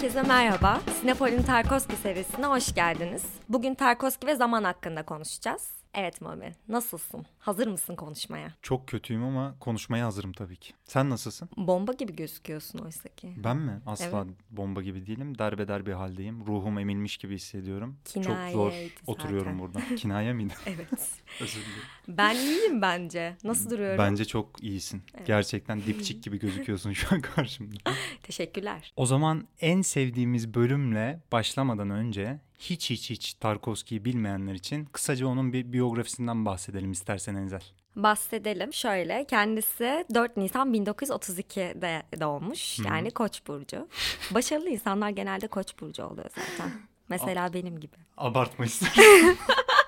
Herkese merhaba. Sinepol'ün Tarkovski serisine hoş geldiniz. Bugün Tarkovski ve zaman hakkında konuşacağız. Evet Mami, nasılsın? Hazır mısın konuşmaya? Çok kötüyüm ama konuşmaya hazırım tabii ki. Sen nasılsın? Bomba gibi gözüküyorsun oysa ki. Ben mi? Asla bomba gibi değilim. Derbeder bir haldeyim. Ruhum emilmiş gibi hissediyorum. Çok zor Kinayeydi oturuyorum zaten. burada. Kinaya mıydı? Evet. Özür dilerim. Ben iyiyim bence. Nasıl duruyorum? Bence çok iyisin. Gerçekten dipçik gibi gözüküyorsun şu an karşımda. Teşekkürler. O zaman en sevdiğimiz bölümle başlamadan önce hiç hiç hiç Tarkovski'yi bilmeyenler için kısaca onun bir biyografisinden bahsedelim istersen Enzel. Bahsedelim. Şöyle, kendisi 4 Nisan 1932'de doğmuş. Yani Koç burcu. Başarılı insanlar genelde Koç burcu oluyor zaten. Mesela benim gibi. Abartma isterim.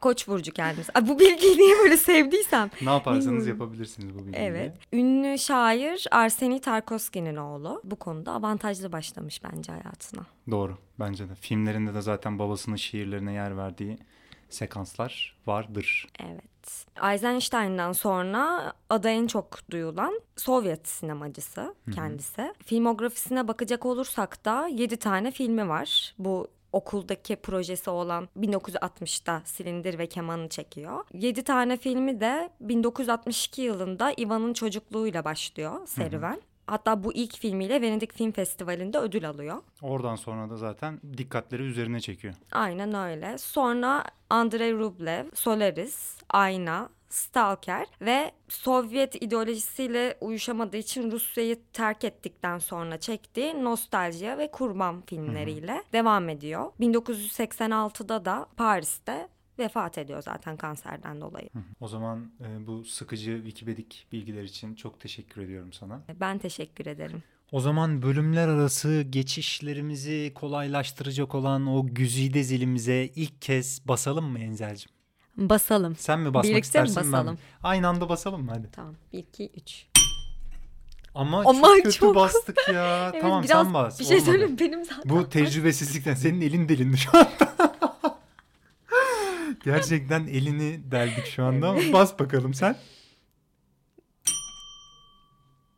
Koç burcu kendisi. Ay, bu bilgiyi niye böyle sevdiysem. ne yaparsanız Bilmiyorum. yapabilirsiniz bu bilgiyi. Evet. Ünlü şair Arseni Tarkovski'nin oğlu. Bu konuda avantajlı başlamış bence hayatına. Doğru bence de. Filmlerinde de zaten babasının şiirlerine yer verdiği sekanslar vardır. Evet. Eisenstein'dan sonra adı en çok duyulan Sovyet sinemacısı kendisi. Filmografisine bakacak olursak da 7 tane filmi var. Bu okuldaki projesi olan 1960'da Silindir ve Kemanı çekiyor. 7 tane filmi de 1962 yılında Ivan'ın çocukluğuyla başlıyor serüven. Hatta bu ilk filmiyle Venedik Film Festivali'nde ödül alıyor. Oradan sonra da zaten dikkatleri üzerine çekiyor. Aynen öyle. Sonra Andrei Rublev, Solaris, Ayna, Stalker ve Sovyet ideolojisiyle uyuşamadığı için Rusya'yı terk ettikten sonra çektiği Nostaljiya ve Kurban filmleriyle devam ediyor. 1986'da da Paris'te vefat ediyor zaten kanserden dolayı. O zaman e, bu sıkıcı Wikipedik bilgiler için çok teşekkür ediyorum sana. Ben teşekkür ederim. O zaman bölümler arası geçişlerimizi kolaylaştıracak olan o güzide zilimize ilk kez basalım mı Enzel'cim? Basalım. Sen mi basmak Birlikte istersin ben mi? basalım? Aynı anda basalım mı hadi? Tamam. 1, 2, 3. Ama, Ama çok kötü çok- bastık ya. Evet, tamam biraz sen bas. bir şey Olmadı. söyleyeyim benim zaten. Bu tecrübesizlikten senin elin delindi şu anda. Gerçekten elini deldik şu anda ama bas bakalım sen.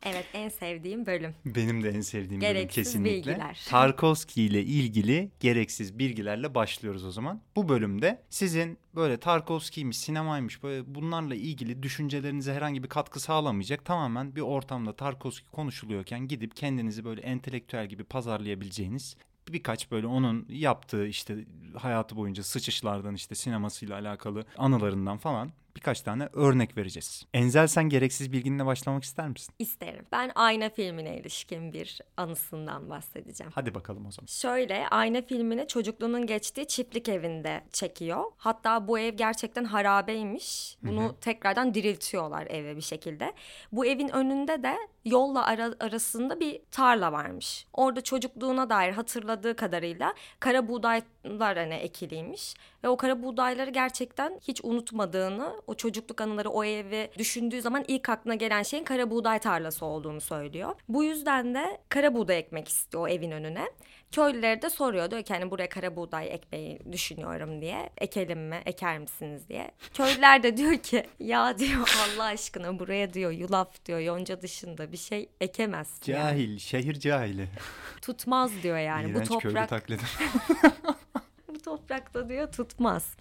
Evet en sevdiğim bölüm. Benim de en sevdiğim bölüm Gereksiz kesinlikle. bilgiler. Tarkovski ile ilgili gereksiz bilgilerle başlıyoruz o zaman. Bu bölümde sizin böyle Tarkovski'ymiş, sinemaymış böyle bunlarla ilgili düşüncelerinize herhangi bir katkı sağlamayacak. Tamamen bir ortamda Tarkovski konuşuluyorken gidip kendinizi böyle entelektüel gibi pazarlayabileceğiniz birkaç böyle onun yaptığı işte hayatı boyunca sıçışlardan işte sinemasıyla alakalı anılarından falan birkaç tane örnek vereceğiz. Enzel sen gereksiz bilginle başlamak ister misin? İsterim. Ben Ayna filmine ilişkin bir anısından bahsedeceğim. Hadi bakalım o zaman. Şöyle Ayna filmini çocukluğunun geçtiği çiftlik evinde çekiyor. Hatta bu ev gerçekten harabeymiş. Bunu tekrardan diriltiyorlar eve bir şekilde. Bu evin önünde de yolla ara- arasında bir tarla varmış. Orada çocukluğuna dair hatırladığı kadarıyla kara buğdaylar hani ekiliymiş. Ve o kara buğdayları gerçekten hiç unutmadığını, o çocukluk anıları o evi düşündüğü zaman ilk aklına gelen şeyin kara buğday tarlası olduğunu söylüyor. Bu yüzden de kara buğday ekmek istiyor o evin önüne. Köylüleri de soruyor diyor ki hani buraya kara buğday ekmeyi düşünüyorum diye. Ekelim mi, eker misiniz diye. Köylüler de diyor ki ya diyor Allah aşkına buraya diyor yulaf diyor yonca dışında bir şey ekemezsin. yani. Cahil, şehir cahili. Tutmaz diyor yani İğrenç bu köylü toprak taklidi. toprakta diyor tutmaz.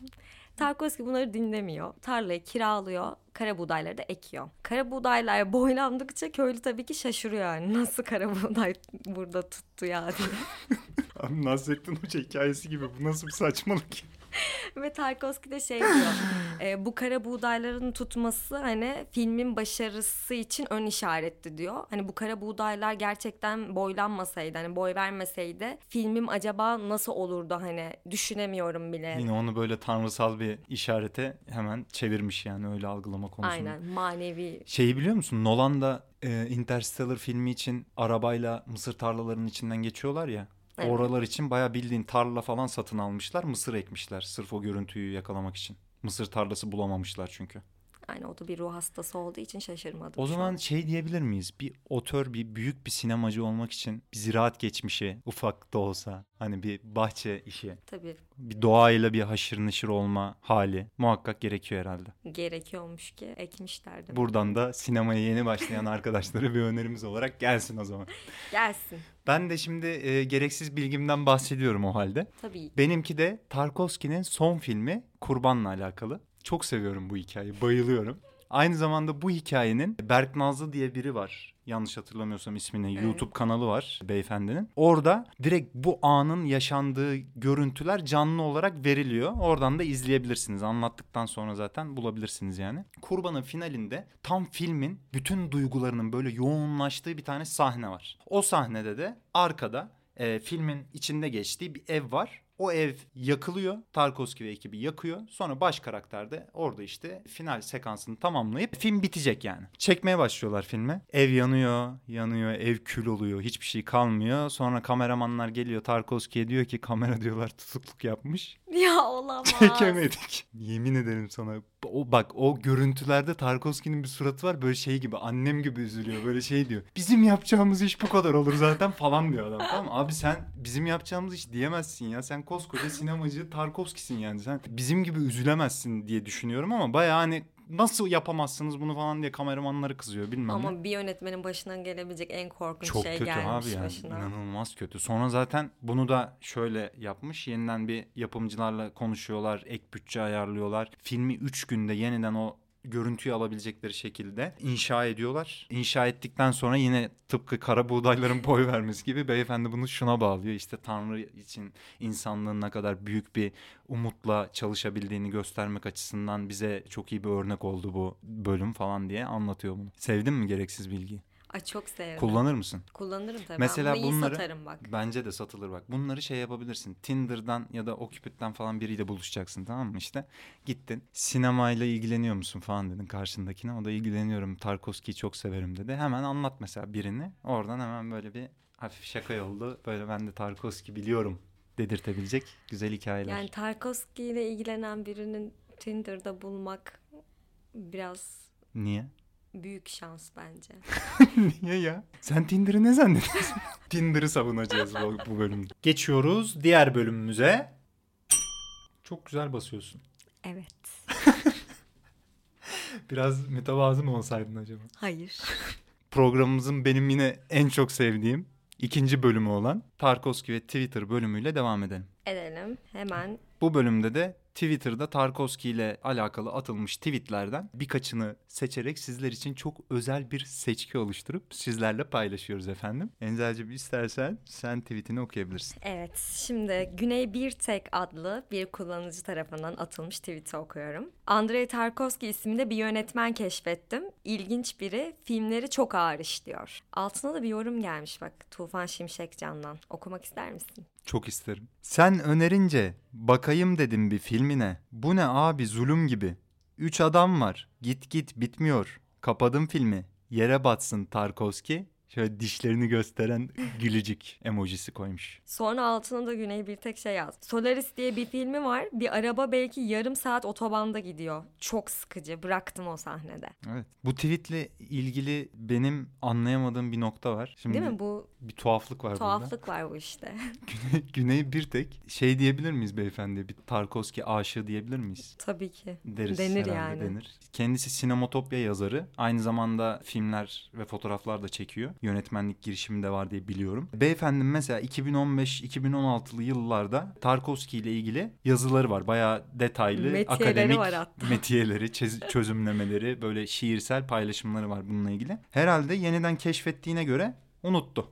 Tarkovski bunları dinlemiyor. Tarlayı kiralıyor. Kara buğdayları da ekiyor. Kara buğdaylar boylandıkça köylü tabii ki şaşırıyor yani. Nasıl kara buğday burada tuttu ya diye. Abi Nasrettin Hoca hikayesi gibi. Bu nasıl bir saçmalık? Ve Tarkovski de şey diyor. e, bu kara buğdayların tutması hani filmin başarısı için ön işaretti diyor. Hani bu kara buğdaylar gerçekten boylanmasaydı hani boy vermeseydi filmim acaba nasıl olurdu hani düşünemiyorum bile. Yine onu böyle tanrısal bir işarete hemen çevirmiş yani öyle algılama konusunda. Aynen manevi Şeyi biliyor musun? Nolan da e, Interstellar filmi için arabayla mısır tarlalarının içinden geçiyorlar ya. Evet. Oralar için bayağı bildiğin tarla falan satın almışlar. Mısır ekmişler sırf o görüntüyü yakalamak için. Mısır tarlası bulamamışlar çünkü. Yani o da bir ruh hastası olduğu için şaşırmadım. O zaman an. şey diyebilir miyiz? Bir otör, bir büyük bir sinemacı olmak için bir ziraat geçmişi ufak da olsa hani bir bahçe işi, tabii bir doğayla bir haşır neşir olma hali muhakkak gerekiyor herhalde. gerekiyormuş ki ekmişlerdi. Buradan da sinemaya yeni başlayan arkadaşlara bir önerimiz olarak gelsin o zaman. Gelsin. Ben de şimdi e, gereksiz bilgimden bahsediyorum o halde. Tabii. Benimki de Tarkovski'nin son filmi Kurban'la alakalı. Çok seviyorum bu hikayeyi, bayılıyorum. Aynı zamanda bu hikayenin Berk Nazlı diye biri var. Yanlış hatırlamıyorsam ismini. Evet. YouTube kanalı var beyefendinin. Orada direkt bu anın yaşandığı görüntüler canlı olarak veriliyor. Oradan da izleyebilirsiniz. Anlattıktan sonra zaten bulabilirsiniz yani. Kurban'ın finalinde tam filmin bütün duygularının böyle yoğunlaştığı bir tane sahne var. O sahnede de arkada e, filmin içinde geçtiği bir ev var. O ev yakılıyor. Tarkovski ve ekibi yakıyor. Sonra baş karakter de orada işte final sekansını tamamlayıp film bitecek yani. Çekmeye başlıyorlar filme. Ev yanıyor, yanıyor, ev kül oluyor. Hiçbir şey kalmıyor. Sonra kameramanlar geliyor Tarkovski'ye diyor ki kamera diyorlar tutukluk yapmış. Ya olamaz. Çekemedik. Yemin ederim sana. O bak o görüntülerde Tarkovski'nin bir suratı var böyle şey gibi annem gibi üzülüyor böyle şey diyor. Bizim yapacağımız iş bu kadar olur zaten falan diyor adam tamam? Abi sen bizim yapacağımız iş diyemezsin ya. Sen koskoca sinemacı Tarkovski'sin yani. Sen bizim gibi üzülemezsin diye düşünüyorum ama baya hani nasıl yapamazsınız bunu falan diye kameramanları kızıyor bilmem ne. Ama bir yönetmenin başına gelebilecek en korkunç Çok şey kötü gelmiş abi yani. başına. İnanılmaz kötü. Sonra zaten bunu da şöyle yapmış. Yeniden bir yapımcılarla konuşuyorlar. Ek bütçe ayarlıyorlar. Filmi 3 günde yeniden o görüntüyü alabilecekleri şekilde inşa ediyorlar. İnşa ettikten sonra yine tıpkı kara buğdayların boy vermesi gibi beyefendi bunu şuna bağlıyor. İşte Tanrı için insanlığın ne kadar büyük bir umutla çalışabildiğini göstermek açısından bize çok iyi bir örnek oldu bu bölüm falan diye anlatıyor bunu. Sevdin mi gereksiz bilgiyi? Ay çok sevdim. Kullanır mısın? Kullanırım tabii. Mesela ben bunu bunları- satarım bak. Bence de satılır bak. Bunları şey yapabilirsin. Tinder'dan ya da Okcupid'den falan biriyle buluşacaksın tamam mı işte. Gittin. Sinemayla ilgileniyor musun falan dedin karşındakine. O da ilgileniyorum. Tarkovski'yi çok severim dedi. Hemen anlat mesela birini. Oradan hemen böyle bir hafif şaka yollu. Böyle ben de Tarkovski biliyorum dedirtebilecek güzel hikayeler. Yani Tarkovski ile ilgilenen birinin Tinder'da bulmak biraz Niye? Büyük şans bence. Niye ya? Sen Tinder'ı ne zannediyorsun? Tinder'ı savunacağız bu, bu bölümde. Geçiyoruz diğer bölümümüze. Çok güzel basıyorsun. Evet. Biraz mütevazı mı olsaydın acaba? Hayır. Programımızın benim yine en çok sevdiğim ikinci bölümü olan Tarkovski ve Twitter bölümüyle devam edelim. Edelim. Hemen Bu bölümde de Twitter'da Tarkovski ile alakalı atılmış tweetlerden birkaçını seçerek sizler için çok özel bir seçki oluşturup sizlerle paylaşıyoruz efendim. Enzel'cim istersen sen tweetini okuyabilirsin. Evet, şimdi Güney Bir Tek adlı bir kullanıcı tarafından atılmış tweet'i okuyorum. Andrei Tarkovski isimli bir yönetmen keşfettim. İlginç biri, filmleri çok ağır işliyor. Altına da bir yorum gelmiş bak, Tufan Şimşek Can'dan. Okumak ister misin? Çok isterim. Sen önerince bakayım dedim bir filmine. Bu ne abi zulüm gibi. Üç adam var. Git git bitmiyor. Kapadım filmi. Yere batsın Tarkovski. Şöyle dişlerini gösteren gülücük emojisi koymuş. Sonra altına da Güney Bir Tek şey yaz. Solaris diye bir filmi var. Bir araba belki yarım saat otobanda gidiyor. Çok sıkıcı. Bıraktım o sahnede. Evet. Bu tweetle ilgili benim anlayamadığım bir nokta var. Şimdi Değil mi? Bu bir tuhaflık var burada. tuhaflık var bu işte. Güney, Güney bir tek şey diyebilir miyiz beyefendi? Bir Tarkovski aşığı diyebilir miyiz? Tabii ki. Deriz Denir yani. denir. Kendisi sinematopya yazarı. Aynı zamanda filmler ve fotoğraflar da çekiyor. Yönetmenlik girişimi de var diye biliyorum. Beyefendinin mesela 2015-2016'lı yıllarda Tarkovski ile ilgili yazıları var. Bayağı detaylı, Metiyeleri akademik var hatta. metiyeleri, çözümlemeleri, böyle şiirsel paylaşımları var bununla ilgili. Herhalde yeniden keşfettiğine göre unuttu.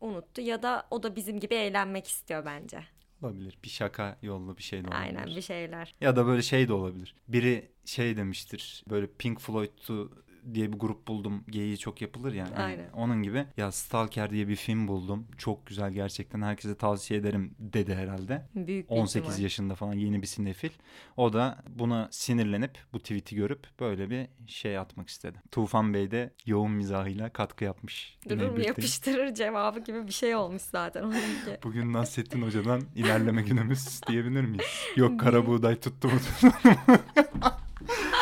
Unuttu ya da o da bizim gibi eğlenmek istiyor bence. Olabilir. Bir şaka yollu bir şey de olabilir. Aynen bir şeyler. Ya da böyle şey de olabilir. Biri şey demiştir. Böyle Pink Floyd'u diye bir grup buldum. Geyiği çok yapılır yani. Hani Aynen. onun gibi. Ya Stalker diye bir film buldum. Çok güzel gerçekten. Herkese tavsiye ederim dedi herhalde. Büyük bir 18 ihtimal. yaşında falan yeni bir sinefil. O da buna sinirlenip bu tweet'i görüp böyle bir şey atmak istedi. Tufan Bey de yoğun mizahıyla katkı yapmış. Birlikte. yapıştırır cevabı gibi bir şey olmuş zaten onunki. Bugün Nasrettin Hoca'dan ilerleme günümüz diyebilir miyiz? Yok kara buğday tuttu mu?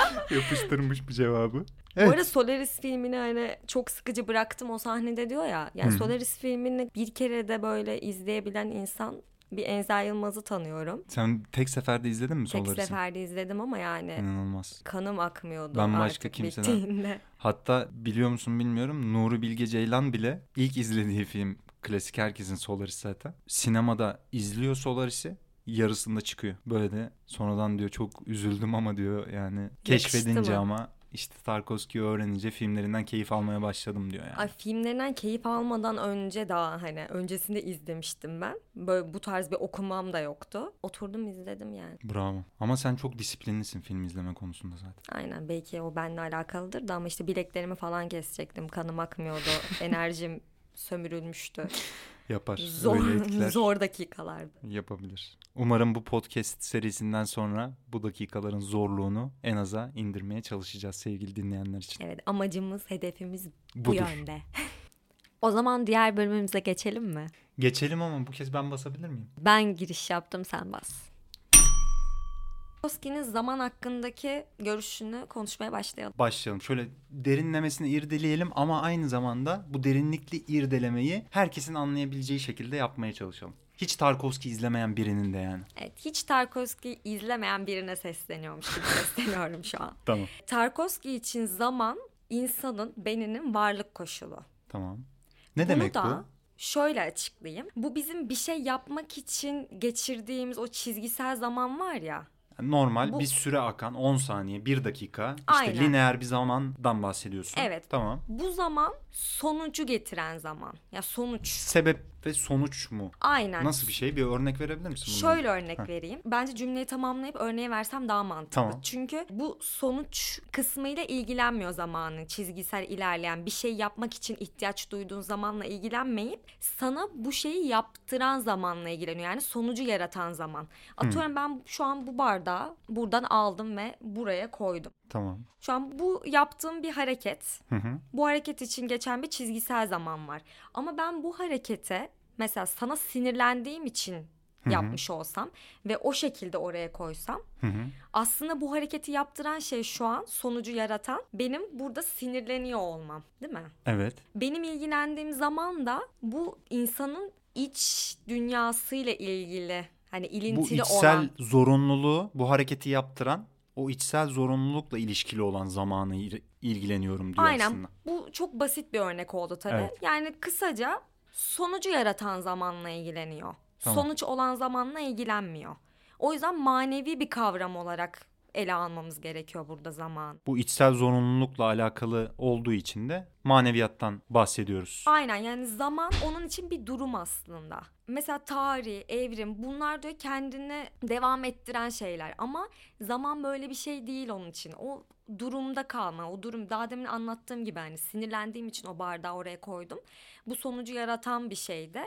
Yapıştırmış bu cevabı. Bu Evet. arada Solaris filmini hani çok sıkıcı bıraktım o sahnede diyor ya. Yani Hı. Solaris filmini bir kere de böyle izleyebilen insan bir Enza Yılmaz'ı tanıyorum. Sen tek seferde izledin mi Tek Solaris'i? seferde izledim ama yani İnanılmaz. kanım akmıyordu Ben başka kimseden- bittiğinde. Hatta biliyor musun bilmiyorum Nuri Bilge Ceylan bile ilk izlediği film klasik herkesin Solaris zaten. Sinemada izliyor Solaris'i yarısında çıkıyor. Böyle de sonradan diyor çok üzüldüm ama diyor yani keşfedince mı? ama işte Tarkovski'yi öğrenince filmlerinden keyif almaya başladım diyor yani. Ay filmlerinden keyif almadan önce daha hani öncesinde izlemiştim ben. Böyle bu tarz bir okumam da yoktu. Oturdum izledim yani. Bravo. Ama sen çok disiplinlisin film izleme konusunda zaten. Aynen belki o benimle alakalıdır da ama işte bileklerimi falan kesecektim. Kanım akmıyordu. Enerjim sömürülmüştü. Yapar. Zor, Öyle etkiler zor dakikalardı. yapabilir. Umarım bu podcast serisinden sonra bu dakikaların zorluğunu en aza indirmeye çalışacağız sevgili dinleyenler için. Evet amacımız, hedefimiz bu Budur. yönde. o zaman diğer bölümümüze geçelim mi? Geçelim ama bu kez ben basabilir miyim? Ben giriş yaptım sen bas. Koski'nin zaman hakkındaki görüşünü konuşmaya başlayalım. Başlayalım. Şöyle derinlemesine irdeleyelim ama aynı zamanda bu derinlikli irdelemeyi herkesin anlayabileceği şekilde yapmaya çalışalım. Hiç Tarkovski izlemeyen birinin de yani. Evet hiç Tarkovski izlemeyen birine sesleniyormuş gibi sesleniyorum şu an. Tamam. Tarkovski için zaman insanın beninin varlık koşulu. Tamam. Ne Bunu demek da bu? şöyle açıklayayım. Bu bizim bir şey yapmak için geçirdiğimiz o çizgisel zaman var ya. Normal Bu- bir süre akan 10 saniye, 1 dakika. işte Aynen. lineer bir zamandan bahsediyorsun. Evet. Tamam. Bu zaman sonucu getiren zaman. Ya sonuç. Sebep ve sonuç mu? Aynen. Nasıl bir şey? Bir örnek verebilir misin? bunun? Şöyle örnek vereyim. Bence cümleyi tamamlayıp örneği versem daha mantıklı. Tamam. Çünkü bu sonuç kısmıyla ilgilenmiyor zamanın. Çizgisel ilerleyen bir şey yapmak için ihtiyaç duyduğun zamanla ilgilenmeyip sana bu şeyi yaptıran zamanla ilgileniyor. Yani sonucu yaratan zaman. Atıyorum ben şu an bu bardağı buradan aldım ve buraya koydum. Tamam. Şu an bu yaptığım bir hareket. Hı hı. Bu hareket için geçen bir çizgisel zaman var. Ama ben bu harekete mesela sana sinirlendiğim için yapmış olsam ve o şekilde oraya koysam Hı hı. aslında bu hareketi yaptıran şey şu an sonucu yaratan benim burada sinirleniyor olmam değil mi? Evet. Benim ilgilendiğim zaman da bu insanın iç dünyasıyla ilgili hani Bu ilintili içsel olan zorunluluğu, bu hareketi yaptıran o içsel zorunlulukla ilişkili olan zamanı il- ilgileniyorum diyor Aynen. aslında. Bu çok basit bir örnek oldu tabii. Evet. Yani kısaca sonucu yaratan zamanla ilgileniyor. Tamam. Sonuç olan zamanla ilgilenmiyor. O yüzden manevi bir kavram olarak ele almamız gerekiyor burada zaman. Bu içsel zorunlulukla alakalı olduğu için de maneviyattan bahsediyoruz. Aynen yani zaman onun için bir durum aslında. Mesela tarih, evrim bunlar diyor kendini devam ettiren şeyler ama zaman böyle bir şey değil onun için. O durumda kalma, o durum daha demin anlattığım gibi hani sinirlendiğim için o bardağı oraya koydum. Bu sonucu yaratan bir şeydi.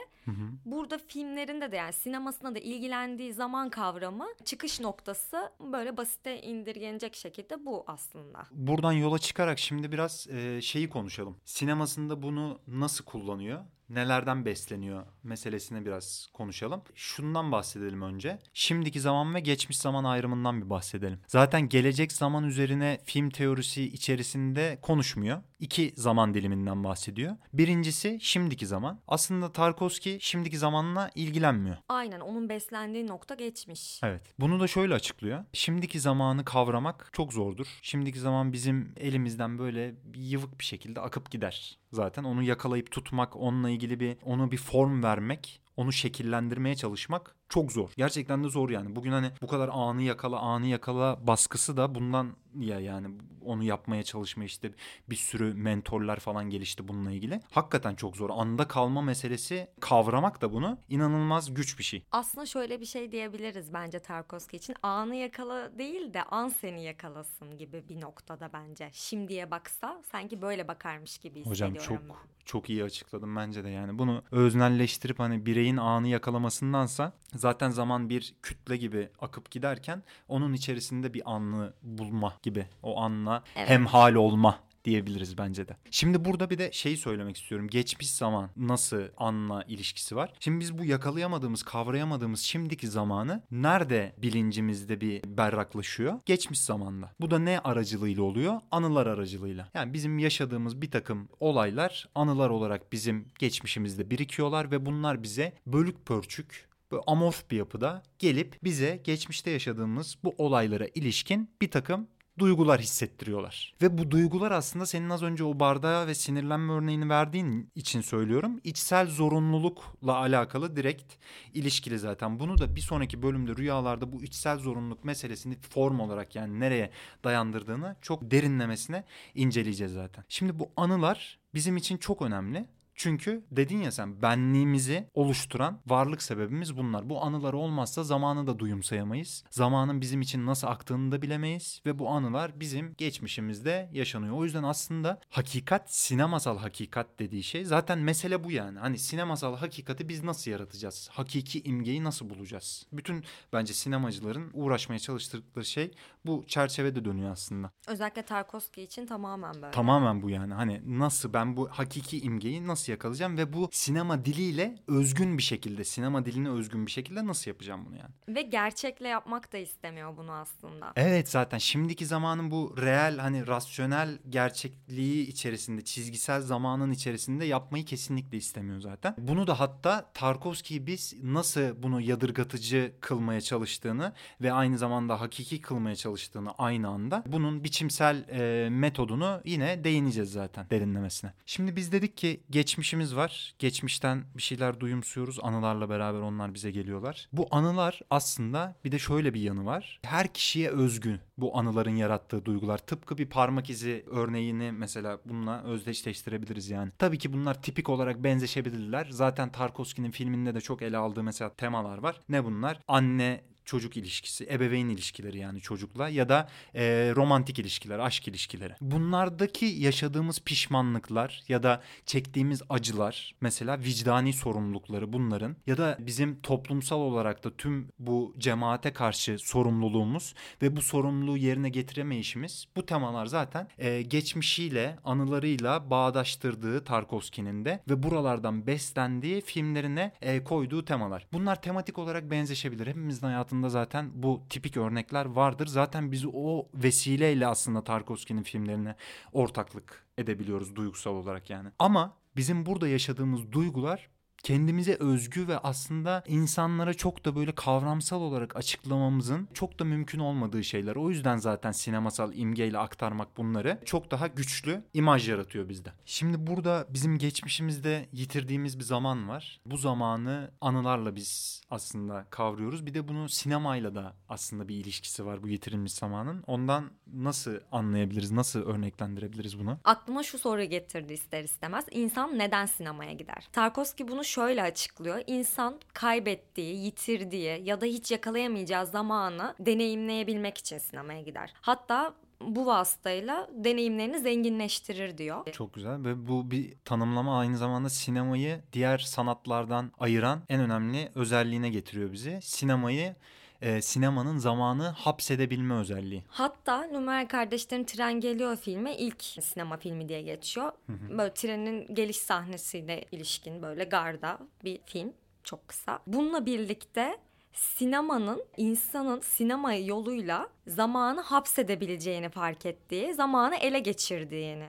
Burada filmlerinde de yani sinemasında da ilgilendiği zaman kavramı çıkış noktası böyle basite indirgenecek şekilde bu aslında. Buradan yola çıkarak şimdi biraz e, şeyi konuşalım. Sinemasında bunu nasıl kullanıyor? Nelerden besleniyor meselesine biraz konuşalım. Şundan bahsedelim önce. Şimdiki zaman ve geçmiş zaman ayrımından bir bahsedelim. Zaten gelecek zaman üzerine film teorisi içerisinde konuşmuyor. İki zaman diliminden bahsediyor. Birincisi şimdiki zaman. Aslında Tarkovski şimdiki zamanla ilgilenmiyor. Aynen onun beslendiği nokta geçmiş. Evet. Bunu da şöyle açıklıyor. Şimdiki zamanı kavramak çok zordur. Şimdiki zaman bizim elimizden böyle yıvık bir şekilde akıp gider. Zaten onu yakalayıp tutmak, onunla ilgili bir onu bir form vermek, onu şekillendirmeye çalışmak çok zor. Gerçekten de zor yani. Bugün hani bu kadar anı yakala, anı yakala baskısı da bundan ya yani onu yapmaya çalışma işte bir sürü mentorlar falan gelişti bununla ilgili. Hakikaten çok zor. Anda kalma meselesi kavramak da bunu inanılmaz güç bir şey. Aslında şöyle bir şey diyebiliriz bence Tarkovski için. Anı yakala değil de an seni yakalasın gibi bir noktada bence. Şimdiye baksa sanki böyle bakarmış gibi Hocam hissediyorum çok ben. çok iyi açıkladım bence de yani. Bunu öznelleştirip hani bireyin anı yakalamasındansa zaten zaman bir kütle gibi akıp giderken onun içerisinde bir anı bulma gibi. O anla Evet. hemhal olma diyebiliriz bence de. Şimdi burada bir de şeyi söylemek istiyorum. Geçmiş zaman nasıl anla ilişkisi var? Şimdi biz bu yakalayamadığımız, kavrayamadığımız şimdiki zamanı nerede bilincimizde bir berraklaşıyor? Geçmiş zamanda. Bu da ne aracılığıyla oluyor? Anılar aracılığıyla. Yani bizim yaşadığımız bir takım olaylar anılar olarak bizim geçmişimizde birikiyorlar ve bunlar bize bölük pörçük böyle amorf bir yapıda gelip bize geçmişte yaşadığımız bu olaylara ilişkin bir takım duygular hissettiriyorlar. Ve bu duygular aslında senin az önce o bardağa ve sinirlenme örneğini verdiğin için söylüyorum. İçsel zorunlulukla alakalı direkt ilişkili zaten. Bunu da bir sonraki bölümde rüyalarda bu içsel zorunluluk meselesini form olarak yani nereye dayandırdığını çok derinlemesine inceleyeceğiz zaten. Şimdi bu anılar bizim için çok önemli. Çünkü dedin ya sen benliğimizi oluşturan varlık sebebimiz bunlar. Bu anılar olmazsa zamanı da duyumsayamayız. Zamanın bizim için nasıl aktığını da bilemeyiz ve bu anılar bizim geçmişimizde yaşanıyor. O yüzden aslında hakikat sinemasal hakikat dediği şey zaten mesele bu yani. Hani sinemasal hakikati biz nasıl yaratacağız? Hakiki imgeyi nasıl bulacağız? Bütün bence sinemacıların uğraşmaya çalıştıkları şey bu çerçevede dönüyor aslında. Özellikle Tarkovski için tamamen böyle. Tamamen bu yani. Hani nasıl ben bu hakiki imgeyi nasıl yakalayacağım ve bu sinema diliyle özgün bir şekilde, sinema diline özgün bir şekilde nasıl yapacağım bunu yani? Ve gerçekle yapmak da istemiyor bunu aslında. Evet zaten şimdiki zamanın bu reel hani rasyonel gerçekliği içerisinde, çizgisel zamanın içerisinde yapmayı kesinlikle istemiyor zaten. Bunu da hatta Tarkovski biz nasıl bunu yadırgatıcı kılmaya çalıştığını ve aynı zamanda hakiki kılmaya çalıştığını aynı anda bunun biçimsel e, metodunu yine değineceğiz zaten derinlemesine. Şimdi biz dedik ki geçmişimiz var. Geçmişten bir şeyler duyumsuyoruz. Anılarla beraber onlar bize geliyorlar. Bu anılar aslında bir de şöyle bir yanı var. Her kişiye özgü bu anıların yarattığı duygular. Tıpkı bir parmak izi örneğini mesela bununla özdeşleştirebiliriz yani. Tabii ki bunlar tipik olarak benzeşebilirler. Zaten Tarkovski'nin filminde de çok ele aldığı mesela temalar var. Ne bunlar? Anne çocuk ilişkisi, ebeveyn ilişkileri yani çocukla ya da e, romantik ilişkiler, aşk ilişkileri. Bunlardaki yaşadığımız pişmanlıklar ya da çektiğimiz acılar, mesela vicdani sorumlulukları bunların ya da bizim toplumsal olarak da tüm bu cemaate karşı sorumluluğumuz ve bu sorumluluğu yerine getiremeyişimiz bu temalar zaten e, geçmişiyle, anılarıyla bağdaştırdığı Tarkovski'nin de ve buralardan beslendiği filmlerine e, koyduğu temalar. Bunlar tematik olarak benzeşebilir. Hepimizin hayatında zaten bu tipik örnekler vardır. Zaten biz o vesileyle aslında Tarkovski'nin filmlerine ortaklık edebiliyoruz duygusal olarak yani. Ama bizim burada yaşadığımız duygular kendimize özgü ve aslında insanlara çok da böyle kavramsal olarak açıklamamızın çok da mümkün olmadığı şeyler. O yüzden zaten sinemasal imgeyle aktarmak bunları çok daha güçlü imaj yaratıyor bizde. Şimdi burada bizim geçmişimizde yitirdiğimiz bir zaman var. Bu zamanı anılarla biz aslında kavruyoruz. Bir de bunu sinemayla da aslında bir ilişkisi var bu yitirilmiş zamanın. Ondan nasıl anlayabiliriz, nasıl örneklendirebiliriz bunu? Aklıma şu soru getirdi ister istemez. İnsan neden sinemaya gider? Tarkovski bunu şöyle açıklıyor. İnsan kaybettiği, yitirdiği ya da hiç yakalayamayacağı zamanı deneyimleyebilmek için sinemaya gider. Hatta bu vasıtayla deneyimlerini zenginleştirir diyor. Çok güzel ve bu bir tanımlama aynı zamanda sinemayı diğer sanatlardan ayıran en önemli özelliğine getiriyor bizi. Sinemayı e, sinemanın zamanı hapsedebilme özelliği. Hatta Numara Kardeşlerin Tren Geliyor filmi ilk sinema filmi diye geçiyor. Böyle trenin geliş sahnesiyle ilişkin böyle garda bir film çok kısa. Bununla birlikte sinemanın insanın sinema yoluyla zamanı hapsedebileceğini fark ettiği, zamanı ele geçirdiğini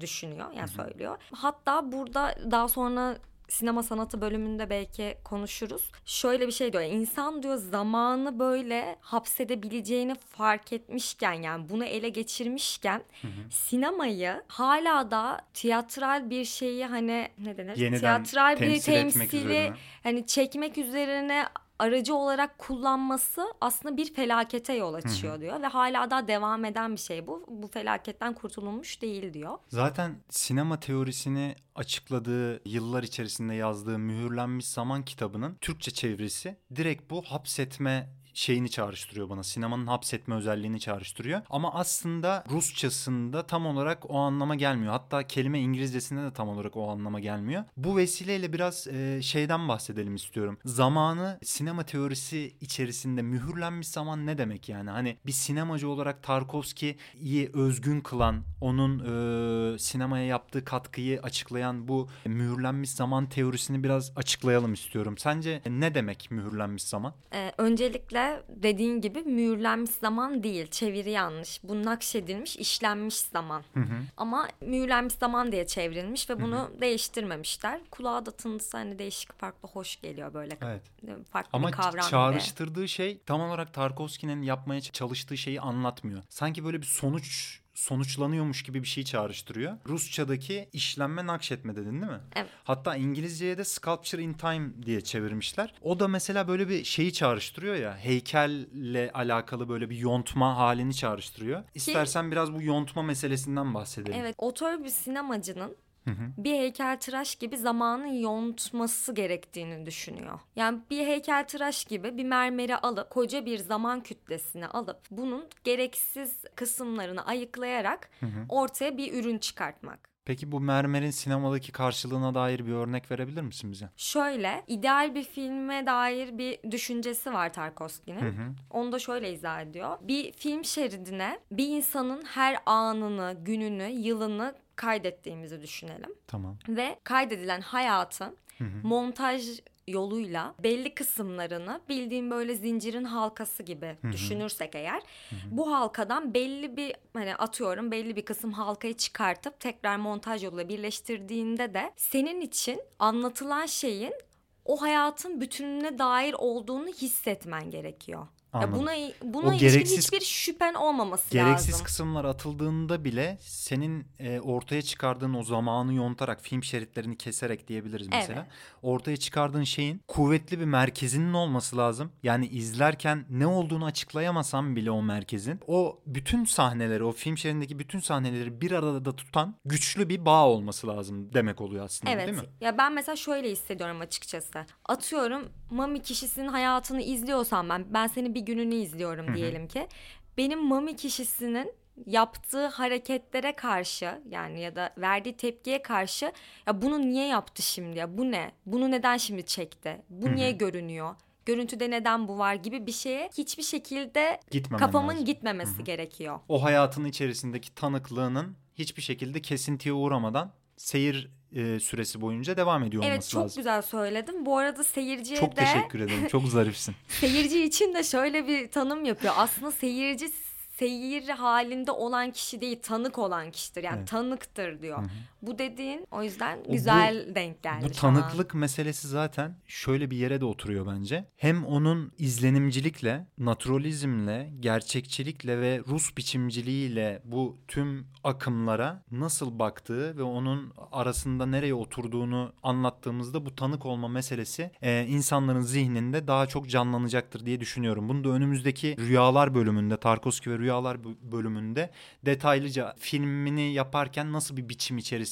düşünüyor yani söylüyor. Hatta burada daha sonra sinema sanatı bölümünde belki konuşuruz. Şöyle bir şey diyor. İnsan diyor zamanı böyle hapsedebileceğini fark etmişken yani bunu ele geçirmişken sinemayı hala da tiyatral bir şeyi hani ne denir? Yeniden tiyatral bir temsil temsili hani çekmek üzerine aracı olarak kullanması aslında bir felakete yol açıyor diyor ve hala da devam eden bir şey bu. Bu felaketten kurtulunmuş değil diyor. Zaten sinema teorisini açıkladığı yıllar içerisinde yazdığı mühürlenmiş zaman kitabının Türkçe çevirisi direkt bu hapsetme şeyini çağrıştırıyor bana. Sinemanın hapsetme özelliğini çağrıştırıyor. Ama aslında Rusçasında tam olarak o anlama gelmiyor. Hatta kelime İngilizcesinde de tam olarak o anlama gelmiyor. Bu vesileyle biraz e, şeyden bahsedelim istiyorum. Zamanı sinema teorisi içerisinde mühürlenmiş zaman ne demek yani? Hani bir sinemacı olarak Tarkovski'yi özgün kılan, onun e, sinemaya yaptığı katkıyı açıklayan bu mühürlenmiş zaman teorisini biraz açıklayalım istiyorum. Sence ne demek mühürlenmiş zaman? Ee, öncelikle dediğin gibi mühürlenmiş zaman değil, çeviri yanlış. Bu nakşedilmiş, işlenmiş zaman. Ama mühürlenmiş zaman diye çevrilmiş ve bunu değiştirmemişler. Kulağa da tınısı hani değişik farklı hoş geliyor böyle. Evet. Farklı Ama bir kavram gibi. çağrıştırdığı şey tam olarak Tarkovski'nin yapmaya çalıştığı şeyi anlatmıyor. Sanki böyle bir sonuç sonuçlanıyormuş gibi bir şey çağrıştırıyor. Rusçadaki işlenme nakşetme dedin değil mi? Evet. Hatta İngilizceye de sculpture in time diye çevirmişler. O da mesela böyle bir şeyi çağrıştırıyor ya. Heykelle alakalı böyle bir yontma halini çağrıştırıyor. İstersen biraz bu yontma meselesinden bahsedelim. Evet, otör bir sinemacının bir heykeltıraş gibi zamanı yontması gerektiğini düşünüyor. Yani bir heykeltıraş gibi bir mermeri alıp koca bir zaman kütlesini alıp bunun gereksiz kısımlarını ayıklayarak ortaya bir ürün çıkartmak. Peki bu mermerin sinemadaki karşılığına dair bir örnek verebilir misin bize? Şöyle ideal bir filme dair bir düşüncesi var Tarkovski'nin. Onu da şöyle izah ediyor. Bir film şeridine bir insanın her anını, gününü, yılını kaydettiğimizi düşünelim. Tamam. Ve kaydedilen hayatın montaj yoluyla belli kısımlarını bildiğim böyle zincirin halkası gibi düşünürsek eğer bu halkadan belli bir hani atıyorum belli bir kısım halkayı çıkartıp tekrar montaj yoluyla birleştirdiğinde de senin için anlatılan şeyin o hayatın bütününe dair olduğunu hissetmen gerekiyor. Ya Anladım. buna buna O gereksiz- hiçbir şüphen olmaması Gereksiz lazım. kısımlar atıldığında bile senin e, ortaya çıkardığın o zamanı yontarak film şeritlerini keserek diyebiliriz mesela. Evet. Ortaya çıkardığın şeyin kuvvetli bir merkezinin olması lazım. Yani izlerken ne olduğunu açıklayamasam bile o merkezin o bütün sahneleri o film şeridindeki bütün sahneleri bir arada tutan güçlü bir bağ olması lazım demek oluyor aslında Evet. değil mi? Ya ben mesela şöyle hissediyorum açıkçası. Atıyorum Mami kişisinin hayatını izliyorsam ben ben senin bir gününü izliyorum diyelim ki. Benim Mami kişisinin yaptığı hareketlere karşı yani ya da verdiği tepkiye karşı ya bunu niye yaptı şimdi ya bu ne? Bunu neden şimdi çekti? Bu niye görünüyor? Görüntüde neden bu var gibi bir şeye hiçbir şekilde Gitmemen kafamın lazım. gitmemesi gerekiyor. O hayatın içerisindeki tanıklığının hiçbir şekilde kesintiye uğramadan seyir e, süresi boyunca devam ediyor Evet olması çok lazım. güzel söyledim. Bu arada seyirciye Çok de teşekkür ederim. Çok zarifsin. Seyirci için de şöyle bir tanım yapıyor. Aslında seyirci seyir halinde olan kişi değil, tanık olan kişidir. Yani Evet. tanıktır diyor. Bu dediğin o yüzden bu- güzel denk geldi. Bu şu an. tanıklık meselesi zaten şöyle bir yere de oturuyor bence. Hem onun izlenimcilikle, naturalizmle, gerçekçilikle ve Rus biçimciliğiyle bu tüm akımlara nasıl baktığı ve onun arasında nereye oturduğunu anlattığımızda bu tanık olma meselesi e, insanların zihninde daha çok canlanacaktır diye düşünüyorum. Bunu da önümüzdeki Rüyalar bölümünde, Tarkovski ve Rüyalar bö- bölümünde detaylıca filmini yaparken nasıl bir biçim içerisinde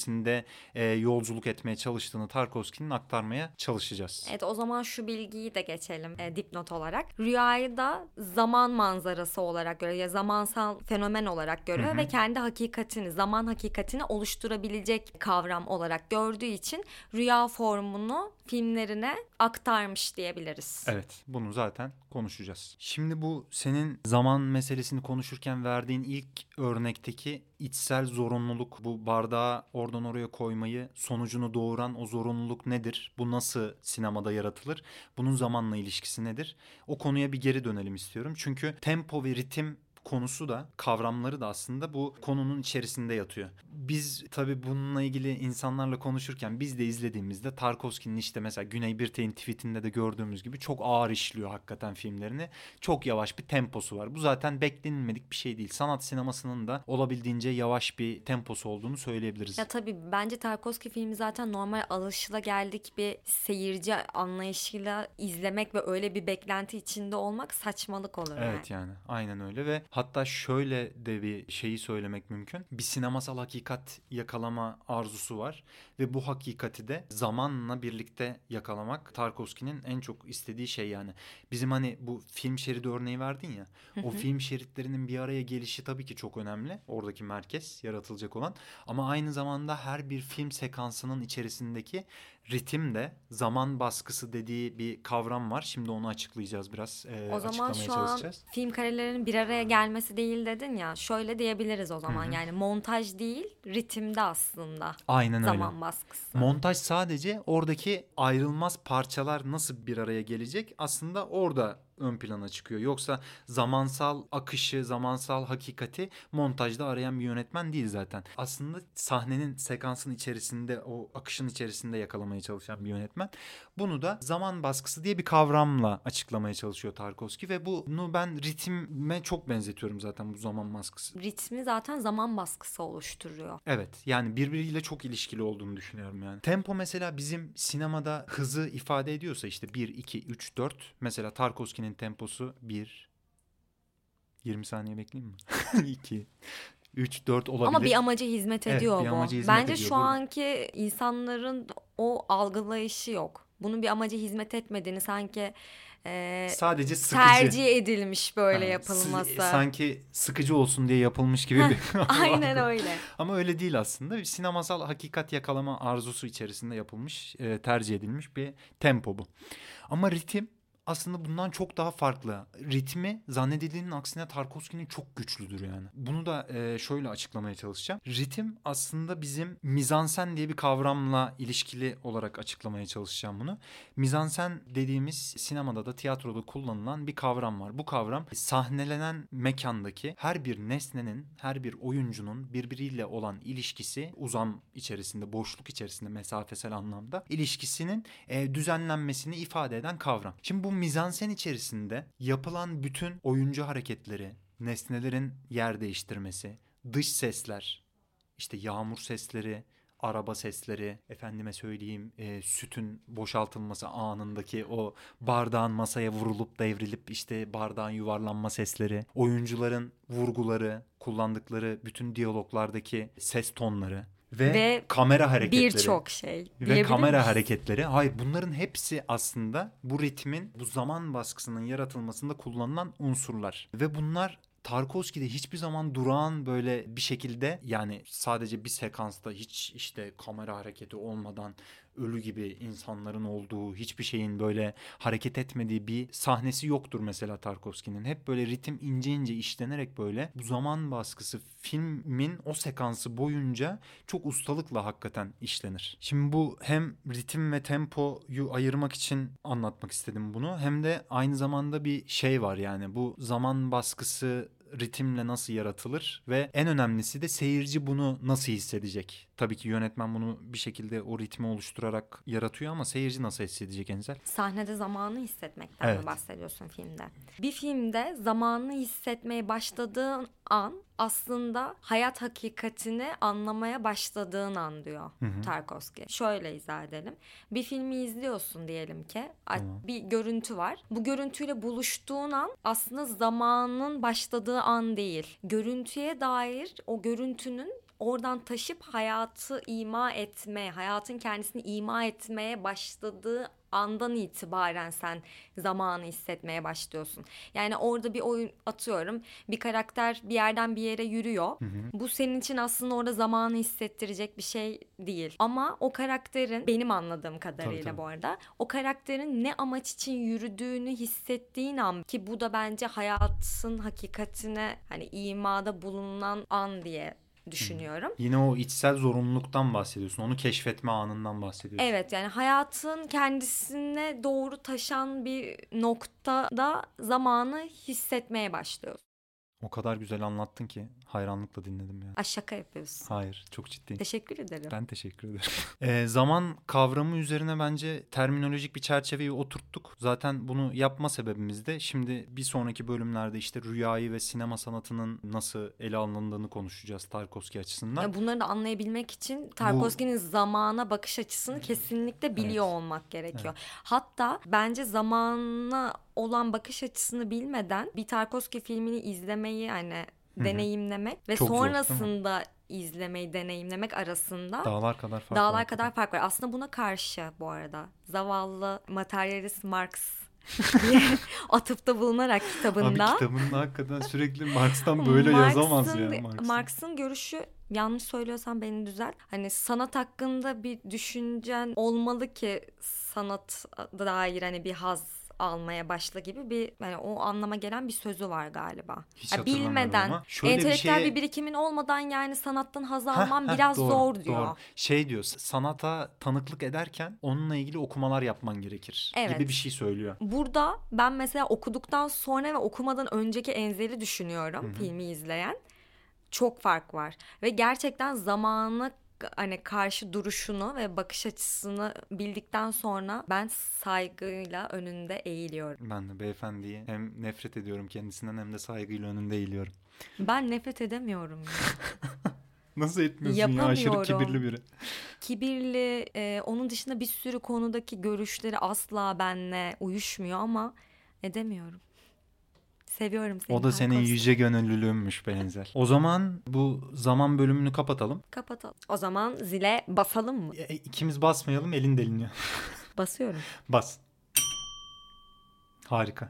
e, yolculuk etmeye çalıştığını Tarkovski'nin aktarmaya çalışacağız. Evet o zaman şu bilgiyi de geçelim e, dipnot olarak. Rüyayı da zaman manzarası olarak görüyor ya zamansal fenomen olarak görüyor ve kendi hakikatini, zaman hakikatini oluşturabilecek kavram olarak gördüğü için rüya formunu filmlerine aktarmış diyebiliriz. Evet, bunu zaten konuşacağız. Şimdi bu senin zaman meselesini konuşurken verdiğin ilk örnekteki içsel zorunluluk, bu bardağı oradan oraya koymayı sonucunu doğuran o zorunluluk nedir? Bu nasıl sinemada yaratılır? Bunun zamanla ilişkisi nedir? O konuya bir geri dönelim istiyorum. Çünkü tempo ve ritim konusu da kavramları da aslında bu konunun içerisinde yatıyor. Biz tabii bununla ilgili insanlarla konuşurken biz de izlediğimizde Tarkovski'nin işte mesela Güney Birtey'in tweetinde de gördüğümüz gibi çok ağır işliyor hakikaten filmlerini. Çok yavaş bir temposu var. Bu zaten beklenilmedik bir şey değil. Sanat sinemasının da olabildiğince yavaş bir temposu olduğunu söyleyebiliriz. Ya tabii bence Tarkovski filmi zaten normal alışılageldik bir seyirci anlayışıyla izlemek ve öyle bir beklenti içinde olmak saçmalık olur yani. Evet yani aynen öyle ve Hatta şöyle de bir şeyi söylemek mümkün. Bir sinemasal hakikat yakalama arzusu var ve bu hakikati de zamanla birlikte yakalamak Tarkovski'nin en çok istediği şey yani. Bizim hani bu film şeridi örneği verdin ya. o film şeritlerinin bir araya gelişi tabii ki çok önemli. Oradaki merkez yaratılacak olan ama aynı zamanda her bir film sekansının içerisindeki ritim de zaman baskısı dediği bir kavram var. Şimdi onu açıklayacağız biraz. E, O zaman şu an film karelerinin bir araya gelmesi değil dedin ya. Şöyle diyebiliriz o zaman. Hı hı. Yani montaj değil, ritimde aslında Aynen öyle. zaman baskısı. Montaj sadece oradaki ayrılmaz parçalar nasıl bir araya gelecek aslında orada ön plana çıkıyor. Yoksa zamansal akışı, zamansal hakikati montajda arayan bir yönetmen değil zaten. Aslında sahnenin sekansın içerisinde, o akışın içerisinde yakalamaya çalışan bir yönetmen. Bunu da zaman baskısı diye bir kavramla açıklamaya çalışıyor Tarkovski ve bunu ben ritme çok benzetiyorum zaten bu zaman baskısı. Ritmi zaten zaman baskısı oluşturuyor. Evet yani birbiriyle çok ilişkili olduğunu düşünüyorum yani. Tempo mesela bizim sinemada hızı ifade ediyorsa işte 1, 2, 3, 4. Mesela Tarkovski'nin temposu 1. 20 saniye bekleyeyim mi? 2, 3, 4 olabilir. Ama bir amaca hizmet Evet, ediyor bir bu. amaca hizmet Bence ediyor. şu Bu- anki insanların o algılayışı yok. Bunun bir amaca hizmet etmediğini sanki e, Sadece sıkıcı. tercih edilmiş böyle Ha, yapılması. sı- sanki sıkıcı olsun diye yapılmış gibi bir Aynen öyle. Ama öyle değil aslında. Bir sinemasal hakikat yakalama arzusu içerisinde yapılmış, e, tercih edilmiş bir tempo bu. Ama ritim aslında bundan çok daha farklı. Ritmi zannedildiğinin aksine Tarkovski'nin çok güçlüdür yani. Bunu da e, şöyle açıklamaya çalışacağım. Ritim aslında bizim mizansen diye bir kavramla ilişkili olarak açıklamaya çalışacağım bunu. Mizansen dediğimiz sinemada da tiyatroda kullanılan bir kavram var. Bu kavram sahnelenen mekandaki her bir nesnenin, her bir oyuncunun birbiriyle olan ilişkisi uzam içerisinde, boşluk içerisinde mesafesel anlamda ilişkisinin e, düzenlenmesini ifade eden kavram. Şimdi bu mizansen içerisinde yapılan bütün oyuncu hareketleri, nesnelerin yer değiştirmesi, dış sesler, işte yağmur sesleri, araba sesleri, efendime söyleyeyim e, sütün boşaltılması anındaki o bardağın masaya vurulup devrilip işte bardağın yuvarlanma sesleri, oyuncuların vurguları, kullandıkları bütün diyaloglardaki ses tonları ve, Ve kamera hareketleri. Birçok şey. Ve kamera miyiz? hareketleri. Hayır bunların hepsi aslında bu ritmin, bu zaman baskısının yaratılmasında kullanılan unsurlar. Ve bunlar Tarkovski'de hiçbir zaman durağan böyle bir şekilde yani sadece bir sekansta hiç işte kamera hareketi olmadan ölü gibi insanların olduğu hiçbir şeyin böyle hareket etmediği bir sahnesi yoktur mesela Tarkovski'nin. Hep böyle ritim ince ince işlenerek böyle bu zaman baskısı filmin o sekansı boyunca çok ustalıkla hakikaten işlenir. Şimdi bu hem ritim ve tempoyu ayırmak için anlatmak istedim bunu. Hem de aynı zamanda bir şey var yani bu zaman baskısı ritimle nasıl yaratılır ve en önemlisi de seyirci bunu nasıl hissedecek? Tabii ki yönetmen bunu bir şekilde o ritmi oluşturarak yaratıyor ama seyirci nasıl hissedecek Enzel? Sahnede zamanı hissetmekten Evet. mi bahsediyorsun filmde? Bir filmde zamanı hissetmeye başladığın an aslında hayat hakikatini anlamaya başladığın an diyor Tarkovski. Şöyle izah edelim. Bir filmi izliyorsun diyelim ki. Tamam. Bir görüntü var. Bu görüntüyle buluştuğun an aslında zamanın başladığı an değil. Görüntüye dair o görüntünün oradan taşıp hayatı ima etmeye, hayatın kendisini ima etmeye başladığı andan itibaren sen zamanı hissetmeye başlıyorsun. Yani orada bir oyun atıyorum. Bir karakter bir yerden bir yere yürüyor. Bu senin için aslında orada zamanı hissettirecek bir şey değil. Ama o karakterin benim anladığım kadarıyla tabii. bu arada o karakterin ne amaç için yürüdüğünü hissettiğin an ki bu da bence hayatın hakikatine hani imada bulunan an diye düşünüyorum. Yine o içsel zorunluluktan bahsediyorsun. Onu keşfetme anından bahsediyorsun. Evet yani hayatın kendisine doğru taşan bir noktada zamanı hissetmeye başlıyorsun. O kadar güzel anlattın ki hayranlıkla dinledim ya. Ay şaka yapıyorsun. Hayır çok ciddiyim. Teşekkür ederim. Ben teşekkür ederim. Ee, zaman kavramı üzerine bence terminolojik bir çerçeveyi oturttuk. Zaten bunu yapma sebebimiz de şimdi bir sonraki bölümlerde işte rüyayı ve sinema sanatının nasıl ele alındığını konuşacağız Tarkovski açısından. Ya bunları da anlayabilmek için Tarkovski'nin zamana bakış açısını kesinlikle biliyor Evet. olmak gerekiyor. Hatta bence zamana olan bakış açısını bilmeden bir Tarkovski filmini izlemeyi hani deneyimlemek ve Çok zor, sonrasında izlemeyi deneyimlemek arasında Dağlar kadar fark dağlar var. kadar fark var. Aslında buna karşı bu arada zavallı materyalist Marx atıfta bulunarak kitabında. Abi kitabında hakikaten sürekli Marx'tan böyle yazamaz ya. Marx'ın- Marx'ın. Marx'ın görüşü yanlış söylüyorsam beni düzelt. Hani sanat hakkında bir düşüncen olmalı ki sanat dair hani bir haz almaya başla gibi bir hani o anlama gelen bir sözü var galiba. Hiç hatırlamıyorum bilmeden ama şöyle bir entelektüel bir, şeye- birikimin olmadan yani sanattan haz heh, biraz doğru, zor diyor. doğru. Şey diyor sanata tanıklık ederken onunla ilgili okumalar yapman gerekir Evet. gibi bir şey söylüyor. Burada ben mesela okuduktan sonra ve okumadan önceki Enzel'i düşünüyorum filmi izleyen. Çok fark var ve gerçekten zamanı hani karşı duruşunu ve bakış açısını bildikten sonra ben saygıyla önünde eğiliyorum. Ben de beyefendiyi hem nefret ediyorum kendisinden hem de saygıyla önünde eğiliyorum. Ben nefret edemiyorum. Nasıl etmiyorsun ya aşırı kibirli biri. Kibirli, e, onun dışında bir sürü konudaki görüşleri asla benle uyuşmuyor ama edemiyorum. Seviyorum seni. O da senin Tarkovski. yüce gönüllülüğünmüş benzer. O zaman bu zaman bölümünü kapatalım. Kapatalım. O zaman zile basalım mı? E, ikimiz basmayalım elin deliniyor. Basıyorum. Bas. Harika.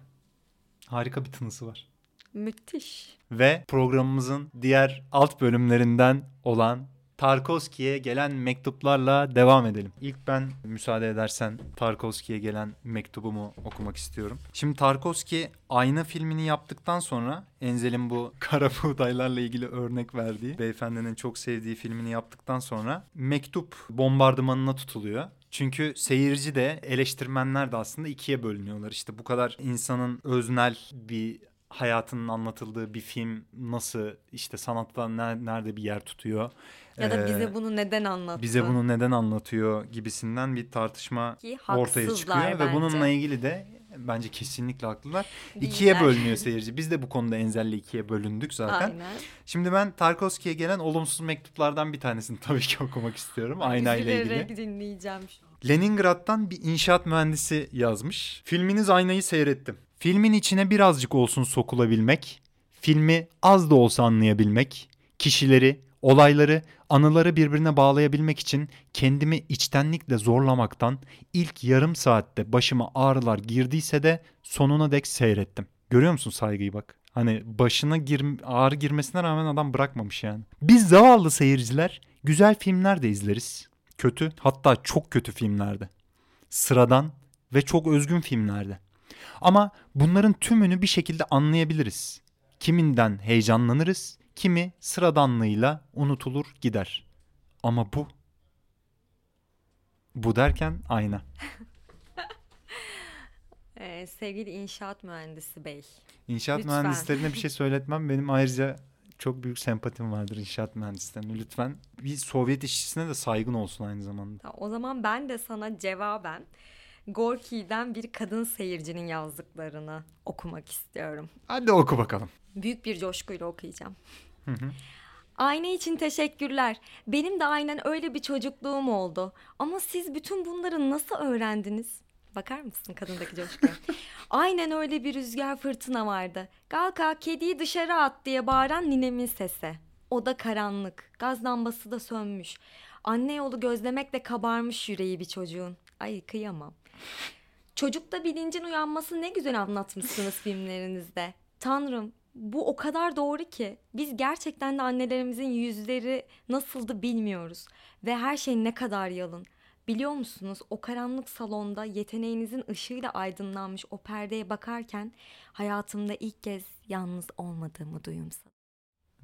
Harika bir tınısı var. Müthiş. Ve programımızın diğer alt bölümlerinden olan Tarkovski'ye gelen mektuplarla devam edelim. İlk ben müsaade edersen Tarkovski'ye gelen mektubumu okumak istiyorum. Şimdi Tarkovski Ayna filmini yaptıktan sonra Enzel'in bu kara buğdaylarla ilgili örnek verdiği beyefendinin çok sevdiği filmini yaptıktan sonra mektup bombardımanına tutuluyor. Çünkü seyirci de eleştirmenler de aslında ikiye bölünüyorlar. İşte bu kadar insanın öznel bir hayatının anlatıldığı bir film nasıl işte sanatta ner- nerede bir yer tutuyor? Ya da bize bunu neden anlattı? bize bunu neden anlatıyor gibisinden bir tartışma Ki ortaya çıkıyor ve bence. bununla ilgili de bence kesinlikle haklılar. Değiller. İkiye bölünüyor seyirci. Biz de bu konuda Enzel'le ikiye bölündük zaten. Aynen. Şimdi ben Tarkovski'ye gelen olumsuz mektuplardan bir tanesini tabii ki okumak istiyorum. Aynayla ilgili. Üzülerek dinleyeceğim şu an. Leningrad'dan bir inşaat mühendisi yazmış. Filminiz Aynayı seyrettim. Filmin içine birazcık olsun sokulabilmek, filmi az da olsa anlayabilmek, kişileri, olayları, anıları birbirine bağlayabilmek için kendimi içtenlikle zorlamaktan ilk yarım saatte başıma ağrılar girdiyse de sonuna dek seyrettim. Görüyor musun saygıyı bak? Hani başına gir, ağrı girmesine rağmen adam bırakmamış yani. Biz zavallı seyirciler güzel filmler de izleriz. Kötü hatta çok kötü filmlerde. Sıradan ve çok özgün filmlerde. Ama bunların tümünü bir şekilde anlayabiliriz. Kiminden heyecanlanırız, kimi sıradanlığıyla unutulur gider. Ama bu bu derken ayna. Ee, sevgili inşaat mühendisi bey. İnşaat Lütfen. mühendislerine bir şey söyletmem. Benim ayrıca çok büyük sempatim vardır inşaat mühendislerine. Lütfen bir Sovyet işçisine de saygın olsun aynı zamanda. O zaman ben de sana cevaben Gorki'den bir kadın seyircinin yazdıklarını okumak istiyorum. Hadi oku bakalım. Büyük bir coşkuyla okuyacağım. Hı hı. Ayna için teşekkürler. Benim de aynen öyle bir çocukluğum oldu. Ama siz bütün bunları nasıl öğrendiniz? Bakar mısın kadındaki coşkuya? aynen öyle bir rüzgar fırtına vardı. Kalk kediyi dışarı at diye bağıran ninemin sesi. O da karanlık. Gaz lambası da sönmüş. Anne yolu gözlemekle kabarmış yüreği bir çocuğun. Ay kıyamam. Çocukta bilincin uyanması ne güzel anlatmışsınız filmlerinizde. Tanrım bu o kadar doğru ki biz gerçekten de annelerimizin yüzleri nasıldı bilmiyoruz ve her şey ne kadar yalın. Biliyor musunuz o karanlık salonda yeteneğinizin ışığıyla aydınlanmış o perdeye bakarken hayatımda ilk kez yalnız olmadığımı duyumsadım.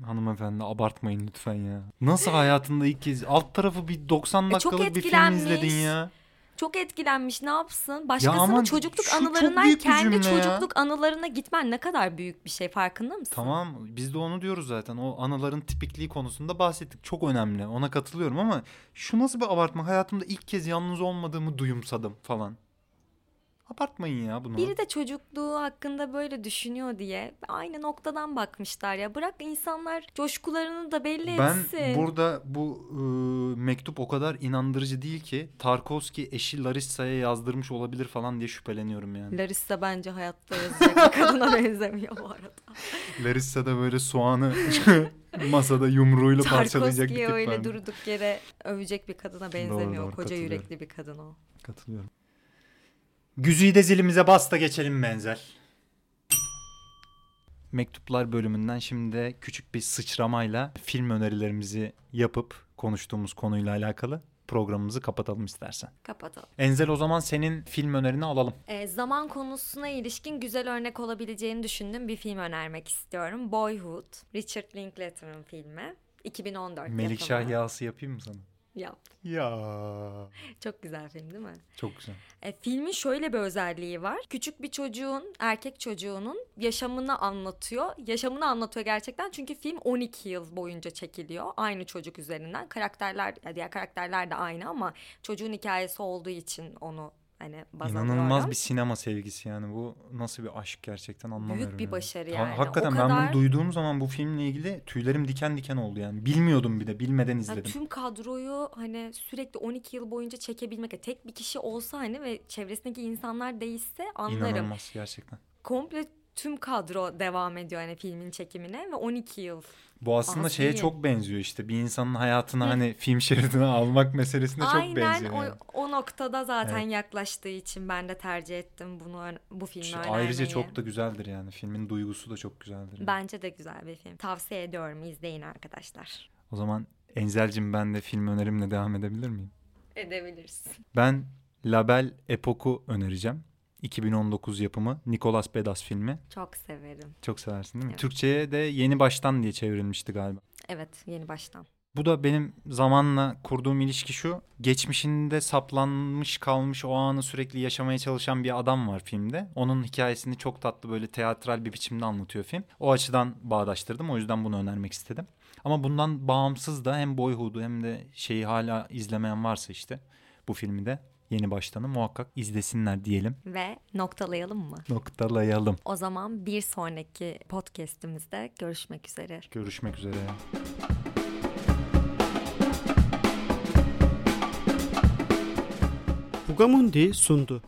Hanımefendi abartmayın lütfen ya. Nasıl hayatında ilk kez alt tarafı bir 90 E, dakikalık bir film izledin ya. Çok etkilenmiş ne yapsın? Başkasının ama çocukluk şu anılarından kendi cümle ya. çocukluk anılarına gitmen ne kadar büyük bir şey farkında mısın? Tamam biz de onu diyoruz zaten. O anıların tipikliği konusunda bahsettik. Çok önemli. Ona katılıyorum ama şu nasıl bir abartma? Hayatımda ilk kez yalnız olmadığımı duyumsadım falan. Abartmayın ya bunu. Biri de çocukluğu hakkında böyle düşünüyor diye aynı noktadan bakmışlar ya. Bırak insanlar coşkularını da belli Ben etsin. burada bu e, mektup o kadar inandırıcı değil ki Tarkovski eşi Larissa'ya yazdırmış olabilir falan diye şüpheleniyorum yani. Larissa bence hayatta yazacak bir kadına benzemiyor bu arada. Larissa da böyle soğanı masada yumruğuyla parçalayacak bir tip öyle var. durduk yere övecek bir kadına benzemiyor. doğru, Koca katılıyorum. yürekli bir kadın o. Katılıyorum. Güzide zilimize bas da geçelim benzer. Mektuplar bölümünden şimdi de küçük bir sıçramayla film önerilerimizi yapıp konuştuğumuz konuyla alakalı programımızı kapatalım istersen. Kapatalım. Enzel o zaman senin film önerini alalım. Ee, zaman konusuna ilişkin güzel örnek olabileceğini düşündüğüm bir film önermek istiyorum. Boyhood. Richard Linklater'ın filmi. 2014 Melikşah yapımı. yağısı yapayım mı sana? Yap. Ya Çok güzel film değil mi? çok güzel. E, filmin şöyle bir özelliği var. Küçük bir çocuğun, erkek çocuğunun yaşamını anlatıyor. Yaşamını anlatıyor gerçekten çünkü film 12 yıl boyunca çekiliyor. Aynı çocuk üzerinden. Karakterler, diğer karakterler de aynı ama çocuğun hikayesi olduğu için onu hani baz İnanılmaz bir sinema sevgisi yani bu nasıl bir aşk gerçekten anlamıyorum. bir yani. başarı Ha- yani. hakikaten O ben kadar- bunu duyduğum zaman bu filmle ilgili tüylerim diken diken oldu yani. Bilmiyordum bir de bilmeden Yani izledim. tüm kadroyu hani sürekli 12 yıl boyunca çekebilmek. Tek bir kişi olsa hani ve çevresindeki insanlar değişse anlarım. İnanılmaz gerçekten. Komple tüm kadro devam ediyor hani filmin çekimine ve 12 yıl. Bu aslında şeye çok benziyor işte bir insanın hayatını hani film şeridine almak meselesine çok Aynen benziyor. o, yani. o noktada zaten yaklaştığı için ben de tercih ettim bunu bu filmi önermeyi. Ayrıca çok da güzeldir yani filmin duygusu da çok güzeldir. yani. Bence de güzel bir film. Tavsiye ediyorum izleyin arkadaşlar. O zaman Enzel'cim ben de film önerimle devam edebilir miyim? Edebilirsin. Ben Label Epok'u önereceğim. 2019 yapımı Nicolas Bedas filmi. Çok severim. Çok seversin değil mi? Evet. Türkçe'ye de Yeni Baştan diye çevrilmişti galiba. Evet yeni baştan. Bu da benim zamanla kurduğum ilişki şu. Geçmişinde saplanmış kalmış o anı sürekli yaşamaya çalışan bir adam var filmde. Onun hikayesini çok tatlı böyle teatral bir biçimde anlatıyor film. O açıdan bağdaştırdım. O yüzden bunu önermek istedim. Ama bundan bağımsız da hem Boyhood'u hem de şeyi hala izlemeyen varsa işte bu filmi de yeni baştanı muhakkak izlesinler diyelim. Ve noktalayalım mı? Noktalayalım. O zaman bir sonraki podcast'imizde görüşmek üzere. Görüşmek üzere. Fugamundi sundu.